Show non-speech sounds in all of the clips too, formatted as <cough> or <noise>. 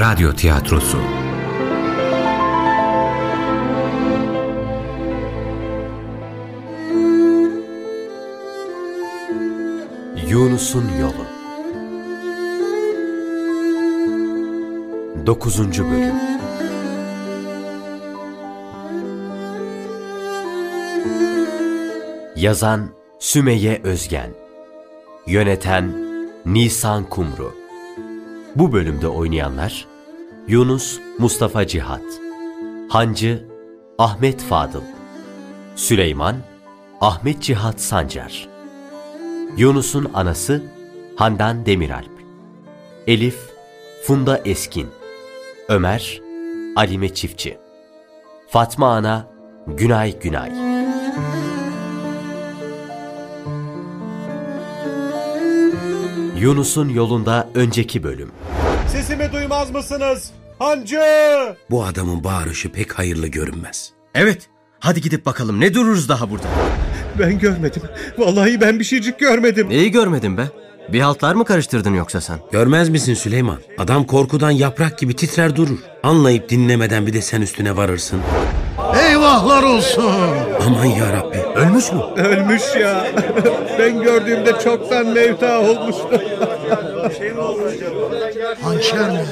Radyo Tiyatrosu. Yunus'un Yolu. 9. Bölüm. Yazan Sümeyye Özgen. Yöneten Nisan Kumru. Bu bölümde oynayanlar Yunus Mustafa Cihat. Hancı Ahmet Fadıl. Süleyman Ahmet Cihat Sancar. Yunus'un anası Handan Demiralp. Elif Funda Eskin. Ömer Alime Çiftçi. Fatma Ana Günay Günay. Yunus'un yolunda önceki bölüm. Sesimi duymaz mısınız? Hancı! Bu adamın bağırışı pek hayırlı görünmez. Evet. Hadi gidip bakalım ne dururuz daha burada? Ben görmedim. Vallahi ben bir şeycik görmedim. Neyi görmedin be? Bir haltlar mı karıştırdın yoksa sen? Görmez misin Süleyman? Adam korkudan yaprak gibi titrer durur. Anlayıp dinlemeden bir de sen üstüne varırsın. Eyvahlar olsun. Aman ya Rabbi. Ölmüş mü? Ölmüş ya. ben gördüğümde çoktan mevta olmuştu. Hançer mi?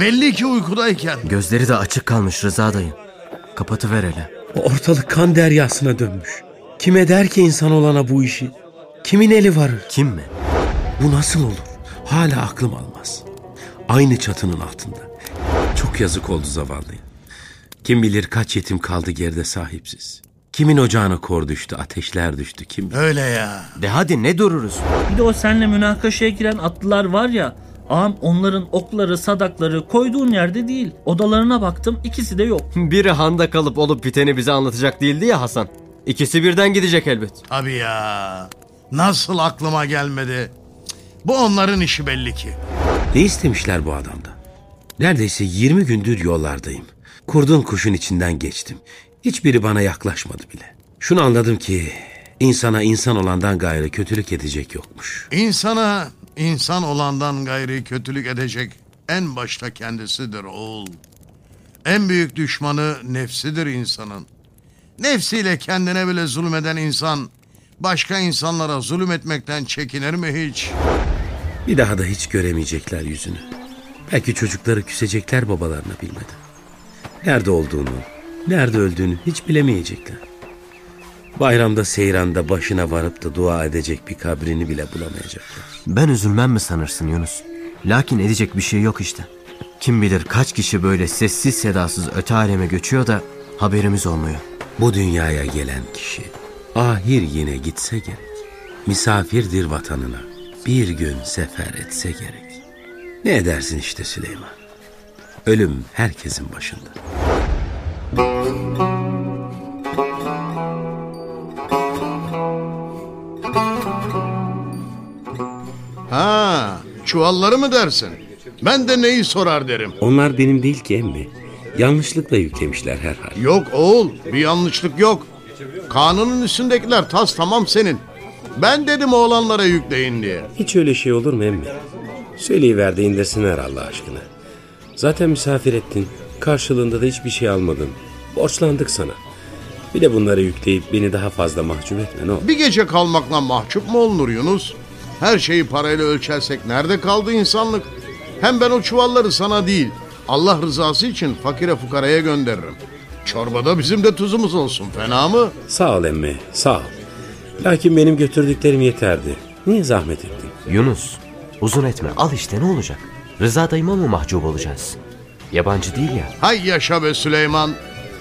Belli ki uykudayken. Gözleri de açık kalmış Rıza dayı. Kapatıver hele. Ortalık kan deryasına dönmüş. Kime der ki insan olana bu işi? Kimin eli varır? Kim mi? Bu nasıl olur? Hala aklım almaz. Aynı çatının altında. Çok yazık oldu zavallıya. Kim bilir kaç yetim kaldı geride sahipsiz. Kimin ocağına kor düştü, ateşler düştü kim bilir. Öyle ya. De hadi ne dururuz? Bir de o senle münakaşaya giren atlılar var ya. Ağam onların okları, sadakları koyduğun yerde değil. Odalarına baktım ikisi de yok. <laughs> Biri handa kalıp olup biteni bize anlatacak değildi ya Hasan. İkisi birden gidecek elbet. Abi ya. Nasıl aklıma gelmedi. Bu onların işi belli ki. Ne istemişler bu adamda? Neredeyse 20 gündür yollardayım. Kurdun kuşun içinden geçtim. Hiçbiri bana yaklaşmadı bile. Şunu anladım ki insana insan olandan gayrı kötülük edecek yokmuş. İnsana insan olandan gayri kötülük edecek en başta kendisidir oğul. En büyük düşmanı nefsidir insanın. Nefsiyle kendine bile zulmeden insan başka insanlara zulüm etmekten çekinir mi hiç? Bir daha da hiç göremeyecekler yüzünü. Belki çocukları küsecekler babalarına bilmeden. Nerede olduğunu, nerede öldüğünü hiç bilemeyecekler. Bayramda seyranda başına varıp da dua edecek bir kabrini bile bulamayacaklar. Ben üzülmem mi sanırsın Yunus? Lakin edecek bir şey yok işte. Kim bilir kaç kişi böyle sessiz sedasız öte aleme göçüyor da haberimiz olmuyor. Bu dünyaya gelen kişi ahir yine gitse gerek. Misafirdir vatanına. Bir gün sefer etse gerek. Ne edersin işte Süleyman. Ölüm herkesin başında. Ha, çuvalları mı dersin? Ben de neyi sorar derim. Onlar benim değil ki emmi. Yanlışlıkla yüklemişler herhal. Yok oğul, bir yanlışlık yok. Kanunun üstündekiler tas tamam senin. Ben dedim oğlanlara yükleyin diye. Hiç öyle şey olur mu emmi? Söyleyiver de indirsinler Allah aşkına. Zaten misafir ettin. Karşılığında da hiçbir şey almadın. Borçlandık sana. Bir de bunları yükleyip beni daha fazla mahcup etme ne olur. Bir gece kalmakla mahcup mu olunur Yunus? Her şeyi parayla ölçersek nerede kaldı insanlık? Hem ben o çuvalları sana değil, Allah rızası için fakire fukaraya gönderirim. Çorbada bizim de tuzumuz olsun, fena mı? Sağ ol emmi sağ ol. Lakin benim götürdüklerim yeterdi. Niye zahmet ettin? Yunus, uzun etme. Al işte ne olacak? Rıza dayıma mı mahcup olacağız? Yabancı değil ya. Hay yaşa be Süleyman.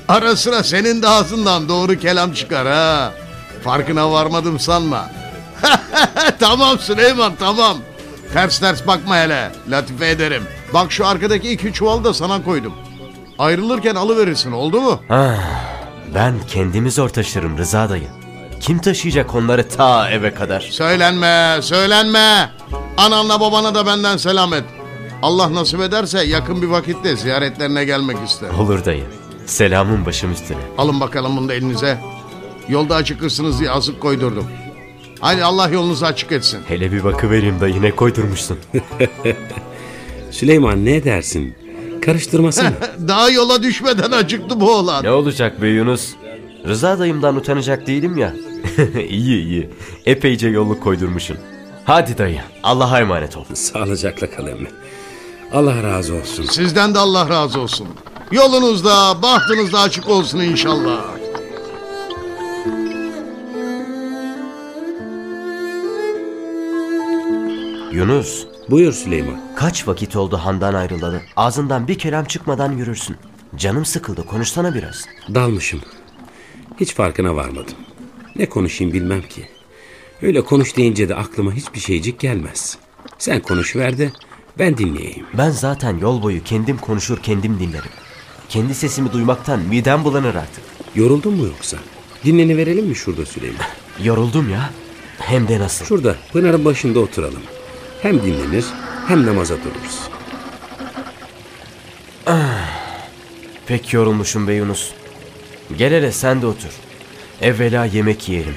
Ara sıra senin de ağzından doğru kelam çıkar ha. Farkına varmadım sanma. <laughs> tamam Süleyman tamam. Ters ters bakma hele. Latife ederim. Bak şu arkadaki iki çuval da sana koydum. Ayrılırken alıverirsin oldu mu? Ben kendimi zor taşırım Rıza dayı. Kim taşıyacak onları ta eve kadar? Söylenme, söylenme. Ananla babana da benden selam et. Allah nasip ederse yakın bir vakitte ziyaretlerine gelmek isterim. Olur dayı. Selamın başım üstüne. Alın bakalım bunu da elinize. Yolda acıkırsınız diye azık koydurdum. Haydi Allah yolunuzu açık etsin. Hele bir bakıvereyim dayı ne koydurmuşsun. <laughs> Süleyman ne dersin? Karıştırmasana. <laughs> Daha yola düşmeden acıktı bu oğlan. Ne olacak be Yunus? Rıza dayımdan utanacak değilim ya. <laughs> iyi iyi. Epeyce yolluk koydurmuşsun. Hadi dayı. Allah'a emanet ol. Sağlıcakla kal emmi. Allah razı olsun. Sizden de Allah razı olsun. Yolunuzda, bahtınızda açık olsun inşallah. Yunus, Buyur Süleyman. kaç vakit oldu handan ayrılalı? Ağzından bir kelam çıkmadan yürürsün. Canım sıkıldı. Konuşsana biraz. Dalmışım. Hiç farkına varmadım. Ne konuşayım bilmem ki. Öyle konuş deyince de aklıma hiçbir şeycik gelmez. Sen konuşuver de ben dinleyeyim. Ben zaten yol boyu kendim konuşur kendim dinlerim. Kendi sesimi duymaktan midem bulanır artık. Yoruldun mu yoksa? Dinleni verelim mi şurada Süleyman? <laughs> Yoruldum ya. Hem de nasıl. Şurada Pınar'ın başında oturalım. Hem dinlenir hem namaza dururuz. Pek yorulmuşum be Yunus. Gel hele sen de otur. Evvela yemek yiyelim.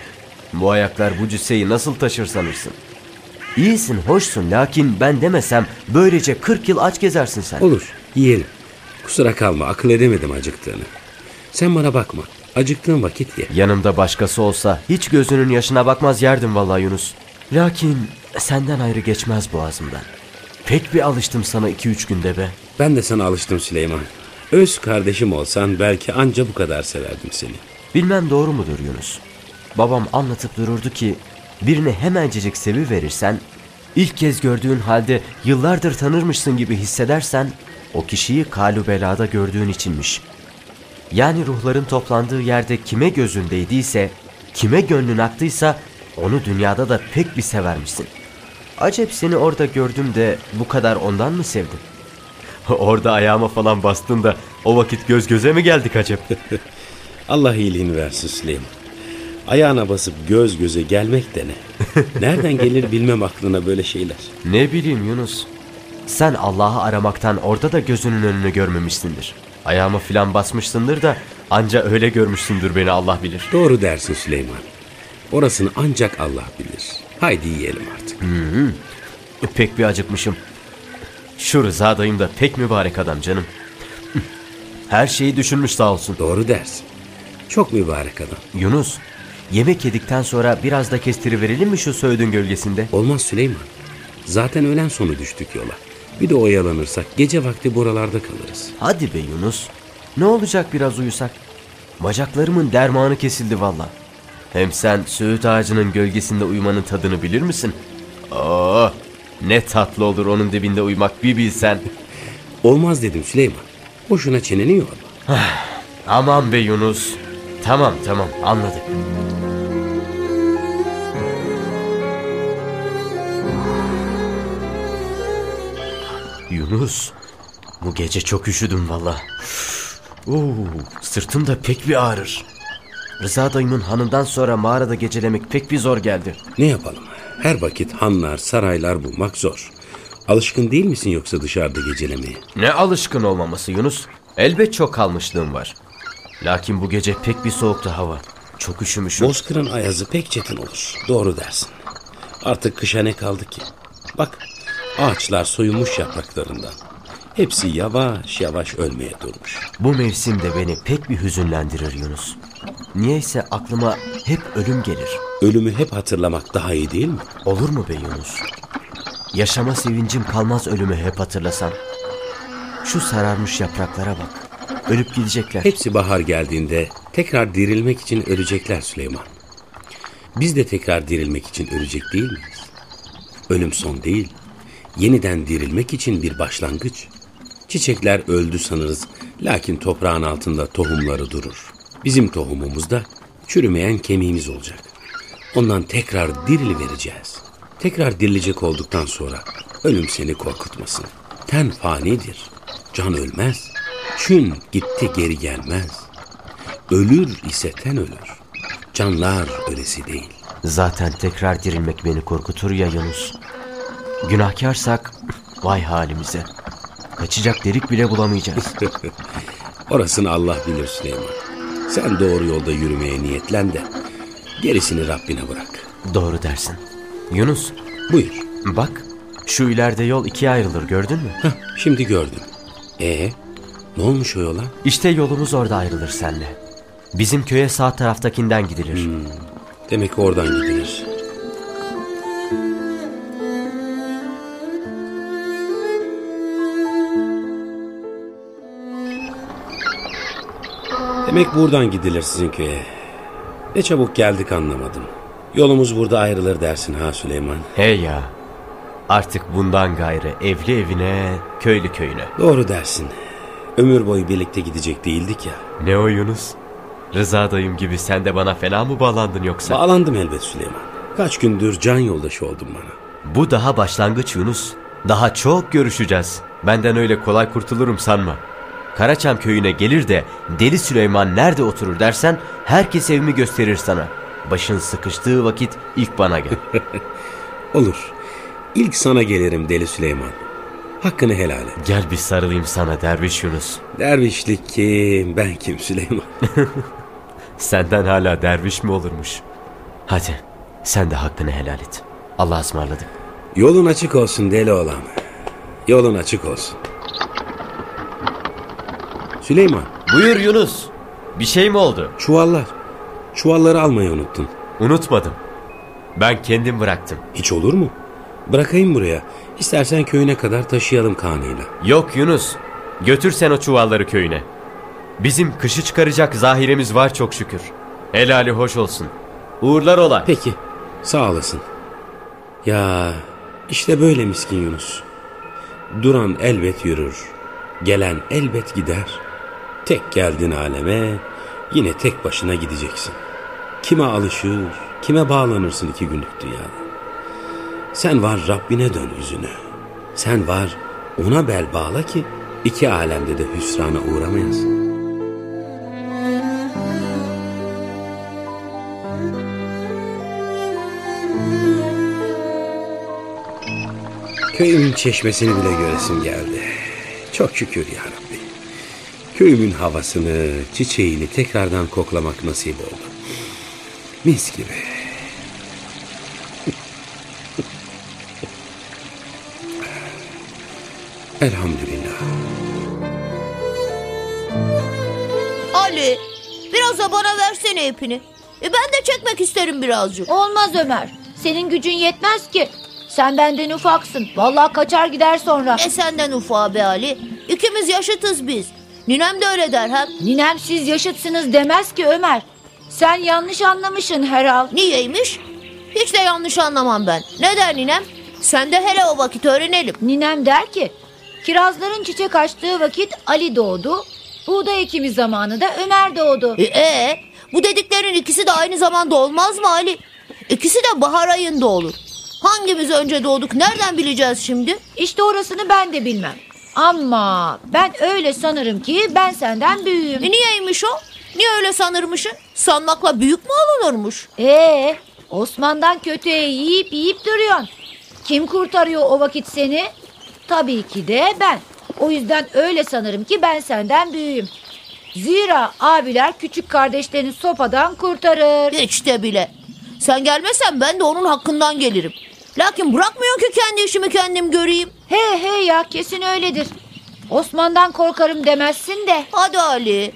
Bu ayaklar bu cüsseyi nasıl taşır sanırsın? İyisin, hoşsun lakin ben demesem böylece 40 yıl aç gezersin sen. Olur yiyelim. Kusura kalma akıl edemedim acıktığını. Sen bana bakma. Acıktığın vakit ye. Yanımda başkası olsa hiç gözünün yaşına bakmaz yerdim vallahi Yunus. Lakin senden ayrı geçmez boğazımdan. Pek bir alıştım sana iki üç günde be. Ben de sana alıştım Süleyman. Öz kardeşim olsan belki anca bu kadar severdim seni. Bilmem doğru mudur Yunus? Babam anlatıp dururdu ki birini hemencecik sevi verirsen, ilk kez gördüğün halde yıllardır tanırmışsın gibi hissedersen o kişiyi kalu belada gördüğün içinmiş. Yani ruhların toplandığı yerde kime gözün değdiyse, kime gönlün aktıysa onu dünyada da pek bir severmişsin. Acep seni orada gördüm de bu kadar ondan mı sevdin? <laughs> orada ayağıma falan bastın da o vakit göz göze mi geldik acep? <laughs> Allah iyiliğini versin Süleyman. Ayağına basıp göz göze gelmek de ne? <laughs> Nereden gelir bilmem aklına böyle şeyler. Ne bileyim Yunus. Sen Allah'ı aramaktan orada da gözünün önünü görmemişsindir. Ayağıma filan basmışsındır da anca öyle görmüşsündür beni Allah bilir. Doğru dersin Süleyman. Orasını ancak Allah bilir. Haydi yiyelim artık. Pek bir acıkmışım. Şu Rıza dayım da pek mübarek adam canım. Her şeyi düşünmüş sağ olsun. Doğru dersin. Çok mübarek adam. Yunus, yemek yedikten sonra biraz da kestiriverelim mi şu söğüdün gölgesinde? Olmaz Süleyman. Zaten öğlen sonu düştük yola. Bir de oyalanırsak gece vakti buralarda kalırız. Hadi be Yunus. Ne olacak biraz uyusak? Bacaklarımın dermanı kesildi valla. Hem sen söğüt ağacının gölgesinde uyumanın tadını bilir misin? Oo, ne tatlı olur onun dibinde uyumak bir bilsen. Olmaz dedim Süleyman. Boşuna çeneni yorma. Aman be Yunus. Tamam tamam anladık. Yunus. Bu gece çok üşüdüm valla. Oo, sırtım da pek bir ağrır. Rıza dayımın hanından sonra mağarada gecelemek pek bir zor geldi. Ne yapalım? Her vakit hanlar, saraylar bulmak zor. Alışkın değil misin yoksa dışarıda gecelemeye? Ne alışkın olmaması Yunus. Elbet çok kalmışlığım var. Lakin bu gece pek bir soğuktu hava. Çok üşümüşüm. Bozkır'ın ayazı pek çetin olur. Doğru dersin. Artık kışa ne kaldı ki? Bak ağaçlar soyunmuş yapraklarından. Hepsi yavaş yavaş ölmeye durmuş. Bu mevsim de beni pek bir hüzünlendirir Yunus. Niyeyse aklıma hep ölüm gelir. Ölümü hep hatırlamak daha iyi değil mi? Olur mu be Yunus? Yaşama sevincim kalmaz ölümü hep hatırlasam. Şu sararmış yapraklara bak. Ölüp gidecekler. Hepsi bahar geldiğinde tekrar dirilmek için ölecekler Süleyman. Biz de tekrar dirilmek için ölecek değil miyiz? Ölüm son değil. Yeniden dirilmek için bir başlangıç. Çiçekler öldü sanırız. Lakin toprağın altında tohumları durur. Bizim tohumumuzda çürümeyen kemiğimiz olacak. Ondan tekrar dirili vereceğiz. Tekrar dirilecek olduktan sonra ölüm seni korkutmasın. Ten fanidir. Can ölmez. Çün gitti geri gelmez. Ölür ise ten ölür. Canlar ölesi değil. Zaten tekrar dirilmek beni korkutur ya Yunus. Günahkarsak vay halimize. Kaçacak delik bile bulamayacağız. <laughs> Orasını Allah bilir Süleyman. Sen doğru yolda yürümeye niyetlen de gerisini Rabbine bırak. Doğru dersin. Yunus Buyur. bak şu ileride yol ikiye ayrılır gördün mü? Hah, şimdi gördüm. E Ne olmuş o yola? İşte yolumuz orada ayrılır senle. Bizim köye sağ taraftakinden gidilir. Demek oradan gidilir. Demek buradan gidilir sizin köye. Ne çabuk geldik anlamadım. Yolumuz burada ayrılır dersin ha Süleyman. Hey ya. Artık bundan gayrı evli evine, köylü köyüne. Doğru dersin. Ömür boyu birlikte gidecek değildik ya. Ne o Yunus? Rıza dayım gibi sen de bana fena mı bağlandın yoksa? Bağlandım elbet Süleyman. Kaç gündür can yoldaşı oldun bana. Bu daha başlangıç Yunus. Daha çok görüşeceğiz. Benden öyle kolay kurtulurum sanma. Karaçam köyüne gelir de Deli Süleyman nerede oturur dersen herkes evimi gösterir sana. Başın sıkıştığı vakit ilk bana gel. <laughs> Olur. İlk sana gelirim Deli Süleyman. Hakkını helal et. gel bir sarılayım sana derviş Yunus. Dervişlik kim, ben kim Süleyman? <laughs> Senden hala derviş mi olurmuş? Hadi sen de hakkını helal et. Allah'a ısmarladık. Yolun açık olsun deli oğlan. Yolun açık olsun. Süleyman, Buyur Yunus. Bir şey mi oldu? çuvallar. Çuvalları almayı unuttun. Unutmadım. Ben kendim bıraktım. Hiç olur mu? Bırakayım buraya. İstersen köyüne kadar taşıyalım kanıyla. Yok Yunus. Götür sen o çuvalları köyüne. Bizim kışı çıkaracak zahiremiz var çok şükür. Helali hoş olsun. Uğurlar ola. Peki, sağ olasın. Ya işte böyle miskin Yunus. Duran elbet yürür. Gelen elbet gider. Tek geldin aleme yine tek başına gideceksin. Kime alışır, kime bağlanırsın iki günlük dünyada. Sen var Rabbine dön yüzünü. Sen var ona bel bağla ki iki alemde de hüsrana uğramayasın. Köyümün çeşmesini bile göresim geldi. Çok şükür ya Rabbi. Köyümün havasını, çiçeğini tekrardan koklamak nasip oldu. Mis gibi. Elhamdülillah. Ali biraz da bana versene ipini. E ben de çekmek isterim birazcık. Olmaz Ömer. Senin gücün yetmez ki. Sen benden ufaksın. Vallahi kaçar gider sonra. Ne senden ufağı be Ali. İkimiz yaşıtız biz. Ninem de öyle der hem. Ninem siz yaşıtsınız demez ki Ömer. Sen yanlış anlamışsın herhal. Niyeymiş? Hiç de yanlış anlamam ben. Ne der ninem? Sen de hele o vakit öğrenelim. Ninem der ki kirazların çiçek açtığı vakit Ali doğdu. Buğday ekimi zamanı da Ömer doğdu. E, e, bu dediklerin ikisi de aynı zamanda olmaz mı Ali? İkisi de bahar ayında olur. Hangimiz önce doğduk nereden bileceğiz şimdi? İşte orasını ben de bilmem. Ama ben öyle sanırım ki ben senden büyüğüm. E niyeymiş o? Niye öyle sanırmışsın? Sanmakla büyük mü olunurmuş? Ee, Osman'dan kötüye yiyip yiyip duruyorsun. Kim kurtarıyor o vakit seni? Tabii ki de ben. O yüzden öyle sanırım ki ben senden büyüğüm. Zira abiler küçük kardeşlerini sopadan kurtarır. Hiç de bile. Sen gelmesen ben de onun hakkından gelirim. Lakin bırakmıyor ki kendi işimi kendim göreyim. He he ya kesin öyledir. Osman'dan korkarım demezsin de. Hadi Ali.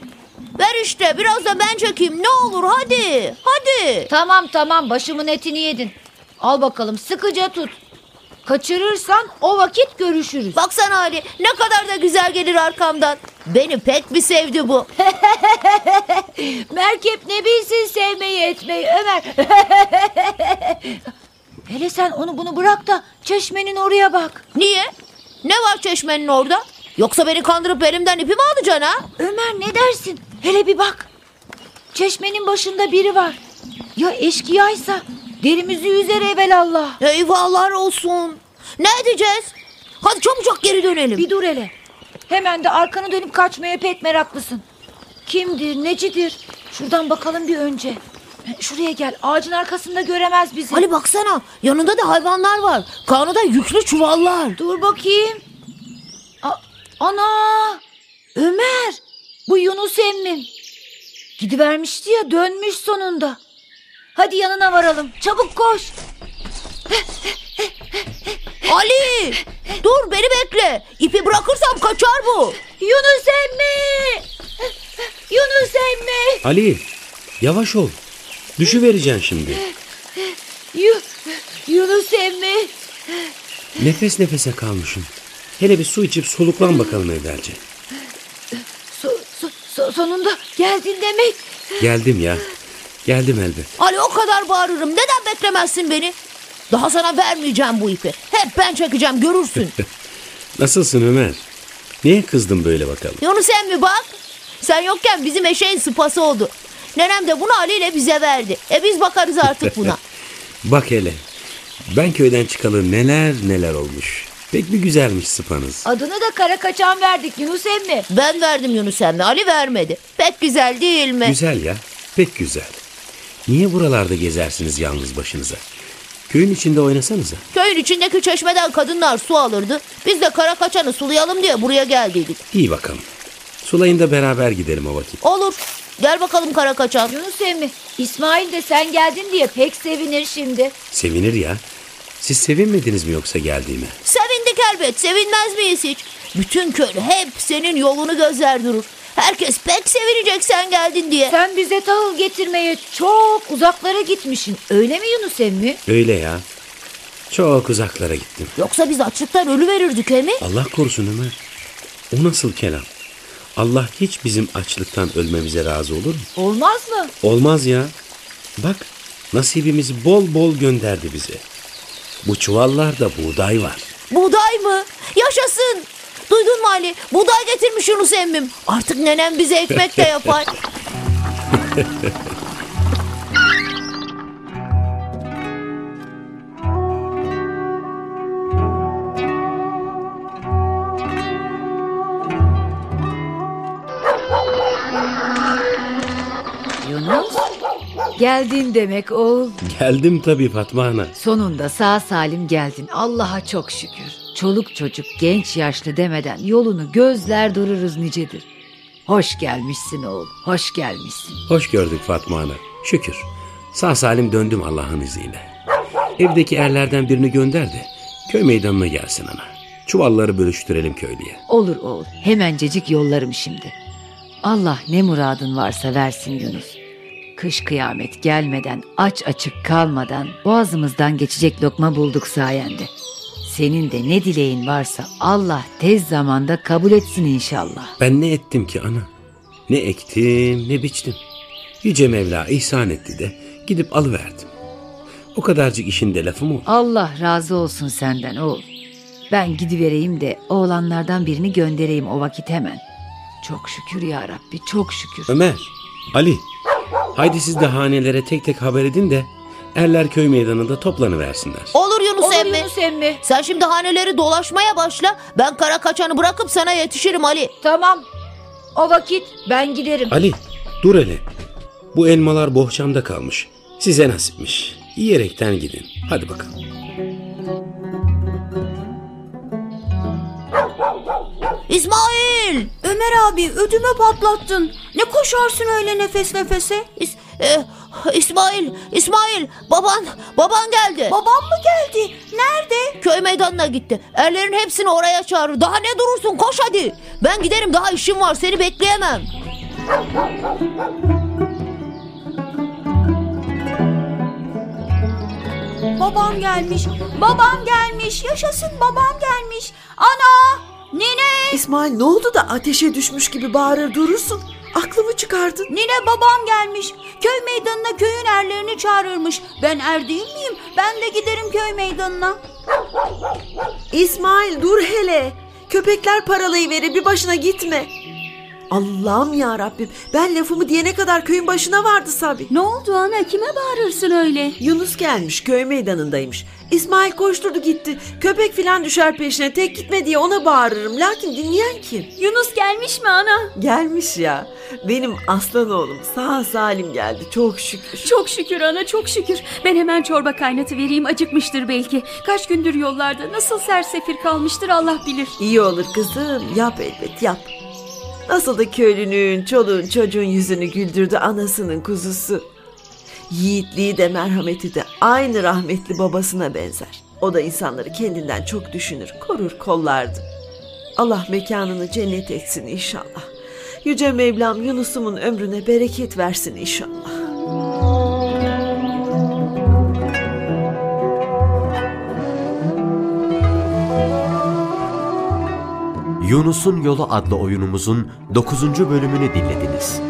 Ver işte biraz da ben çekeyim ne olur hadi. Hadi. Tamam tamam başımın etini yedin. Al bakalım sıkıca tut. Kaçırırsan o vakit görüşürüz. Baksana Ali ne kadar da güzel gelir arkamdan. Beni pek bir sevdi bu. <laughs> Merkep ne bilsin sevmeyi etmeyi Ömer. <laughs> Hele sen onu bunu bırak da çeşmenin oraya bak. Niye? Ne var çeşmenin orada? Yoksa beni kandırıp elimden ipi mi alacaksın ha? Ömer ne dersin? Hele bir bak. Çeşmenin başında biri var. Ya eşkıyaysa derimizi yüzer evelallah. Eyvahlar olsun. Ne edeceğiz? Hadi çabucak geri dönelim. Bir dur hele. Hemen de arkanı dönüp kaçmaya pek meraklısın. Kimdir, necidir? Şuradan bakalım bir önce. Şuraya gel. Ağacın arkasında göremez bizi. Ali baksana yanında da hayvanlar var. Karnında yüklü çuvallar. Dur bakayım. A- ana! Ömer! Bu Yunus emmim. Gidivermişti ya dönmüş sonunda. Hadi yanına varalım. Çabuk koş. Ali dur beni bekle. İpi bırakırsam kaçar bu. Yunus emmi! Yunus emmi! Ali yavaş ol. Düşüvereceksin şimdi. Yu- Yunus emmi! Nefes nefese kalmışsın. Hele bir su içip soluklan bakalım evvelce. So- so- so- sonunda geldin demek. Geldim ya. Geldim elbet. Ali o kadar bağırırım. Neden beklemezsin beni? Daha sana vermeyeceğim bu ipi. Hep ben çekeceğim görürsün. <laughs> Nasılsın Ömer? Niye kızdın böyle bakalım? Yunus emmi bak. Sen yokken bizim eşeğin sıpası oldu. Nenem de bunu Ali ile bize verdi. E biz bakarız artık buna. <laughs> Bak hele. Ben köyden çıkalı neler neler olmuş. Pek bir güzelmiş sıpanız. Adını da kara kaçan verdik Yunus emmi. Ben verdim Yunus emmi. Ali vermedi. Pek güzel değil mi? Güzel ya. Pek güzel. Niye buralarda gezersiniz yalnız başınıza? Köyün içinde oynasanıza. Köyün içindeki çeşmeden kadınlar su alırdı. Biz de kara kaçanı sulayalım diye buraya geldiydik. İyi bakalım. Sulayın da beraber gidelim o vakit. Olur. Gel bakalım kara kaçan. Yunus emmi İsmail de sen geldin diye pek sevinir şimdi. Sevinir ya. Siz sevinmediniz mi yoksa geldiğime? Sevindik elbet. Sevinmez miyiz hiç? Bütün köylü hep senin yolunu gözler durur. Herkes pek sevinecek sen geldin diye. Sen bize tahıl getirmeye çok uzaklara gitmişsin. Öyle mi Yunus emmi? Öyle ya. Çok uzaklara gittim. Yoksa biz açlıktan ölü verirdik he mi? Allah korusun Ömer. O nasıl kelam? Allah hiç bizim açlıktan ölmemize razı olur mu? Olmaz mı? Olmaz ya. Bak nasibimizi bol bol gönderdi bize. Bu çuvallarda buğday var. Buğday mı? Yaşasın. Duydun mu Ali? Buğday getirmiş Yunus emmim. Artık nenem bize ekmek de yapar. <laughs> geldin demek oğul. Geldim tabii Fatma Ana. Sonunda sağ salim geldin. Allah'a çok şükür. Çoluk çocuk genç yaşlı demeden yolunu gözler dururuz nicedir. Hoş gelmişsin oğul. Hoş gelmişsin. Hoş gördük Fatma Ana. Şükür. Sağ salim döndüm Allah'ın izniyle. Evdeki erlerden birini gönder de köy meydanına gelsin ana. Çuvalları bölüştürelim köylüye. Olur oğul. Hemencecik yollarım şimdi. Allah ne muradın varsa versin Yunus. Kış kıyamet gelmeden aç açık kalmadan boğazımızdan geçecek lokma bulduk sayende. Senin de ne dileğin varsa Allah tez zamanda kabul etsin inşallah. Ben ne ettim ki ana? Ne ektim ne biçtim. Yüce Mevla ihsan etti de gidip alıverdim. O kadarcık işin de lafı mı olur? Allah razı olsun senden oğul. Ben gidivereyim de oğlanlardan birini göndereyim o vakit hemen. Çok şükür ya Rabbi çok şükür. Ömer, Ali. Haydi siz de hanelere tek tek haber edin de erler köy meydanında toplanıversinler. Olur Yunus Olur emmi. Yunus emmi. Sen şimdi haneleri dolaşmaya başla. Ben kara kaçanı bırakıp sana yetişirim Ali. Tamam. O vakit ben giderim. Ali, dur hele. Bu elmalar bohçamda kalmış. Size nasipmiş. Yiyerekten gidin. Hadi bakalım. İsmail! Ömer abi ödüme patlattın. Ne koşarsın öyle nefes nefese? İs e, İsmail! İsmail! Baban! Baban geldi. Babam mı geldi? Nerede? Köy meydanına gitti. Erlerin hepsini oraya çağırır. Daha ne durursun? Koş hadi. Ben giderim. Daha işim var. Seni bekleyemem. Babam gelmiş. Babam gelmiş. Yaşasın babam gelmiş. Ana! Nine! İsmail ne oldu da ateşe düşmüş gibi bağırır durursun? Aklımı çıkardın. Nine babam gelmiş. Köy meydanına köyün erlerini çağırırmış. Ben er değil miyim? Ben de giderim köy meydanına. İsmail dur hele. Köpekler paralayı verir bir başına gitme. Allah'ım ya Rabbim. Ben lafımı diyene kadar köyün başına vardı Sabi. Ne oldu ana? Kime bağırırsın öyle? Yunus gelmiş köy meydanındaymış. İsmail koşturdu gitti. Köpek filan düşer peşine tek gitme diye ona bağırırım. Lakin dinleyen kim? Yunus gelmiş mi ana? Gelmiş ya. Benim aslan oğlum sağ salim geldi çok şükür. Çok şükür ana çok şükür. Ben hemen çorba kaynatı vereyim acıkmıştır belki. Kaç gündür yollarda nasıl sersefil kalmıştır Allah bilir. İyi olur kızım yap elbet yap. Nasıl da köylünün, çoluğun, çocuğun yüzünü güldürdü anasının kuzusu. Yiğitliği de merhameti de aynı rahmetli babasına benzer. O da insanları kendinden çok düşünür, korur, kollardı. Allah mekanını cennet etsin inşallah. Yüce Mevlam Yunus'umun ömrüne bereket versin inşallah. Yunus'un Yolu adlı oyunumuzun 9. bölümünü dinlediniz.